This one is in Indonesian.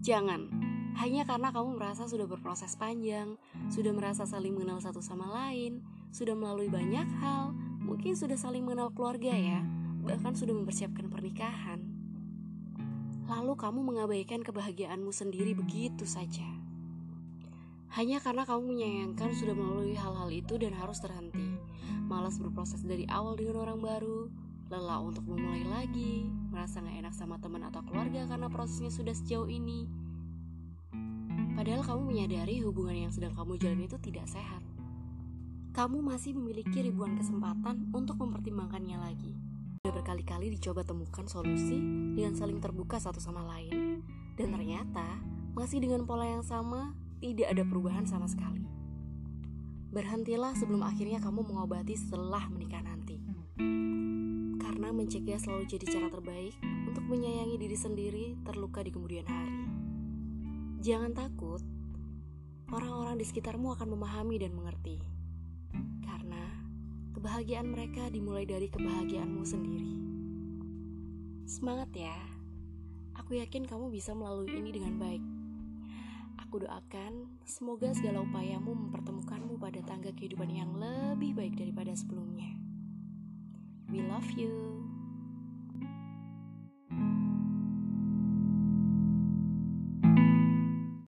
Jangan, hanya karena kamu merasa sudah berproses panjang, sudah merasa saling mengenal satu sama lain, sudah melalui banyak hal, mungkin sudah saling mengenal keluarga ya, bahkan sudah mempersiapkan pernikahan. Lalu kamu mengabaikan kebahagiaanmu sendiri begitu saja. Hanya karena kamu menyayangkan sudah melalui hal-hal itu dan harus terhenti. Malas berproses dari awal dengan orang baru, lelah untuk memulai lagi, merasa gak enak sama teman atau keluarga karena prosesnya sudah sejauh ini. Padahal kamu menyadari hubungan yang sedang kamu jalani itu tidak sehat. Kamu masih memiliki ribuan kesempatan untuk mempertimbangkannya lagi. Sudah berkali-kali dicoba temukan solusi dengan saling terbuka satu sama lain, dan ternyata masih dengan pola yang sama tidak ada perubahan sama sekali. Berhentilah sebelum akhirnya kamu mengobati setelah menikah nanti. Karena mencegah selalu jadi cara terbaik untuk menyayangi diri sendiri terluka di kemudian hari. Jangan takut, orang-orang di sekitarmu akan memahami dan mengerti. Karena kebahagiaan mereka dimulai dari kebahagiaanmu sendiri. Semangat ya. Aku yakin kamu bisa melalui ini dengan baik. Aku doakan semoga segala upayamu mempertemukanmu pada tangga kehidupan yang lebih baik daripada sebelumnya. We love you.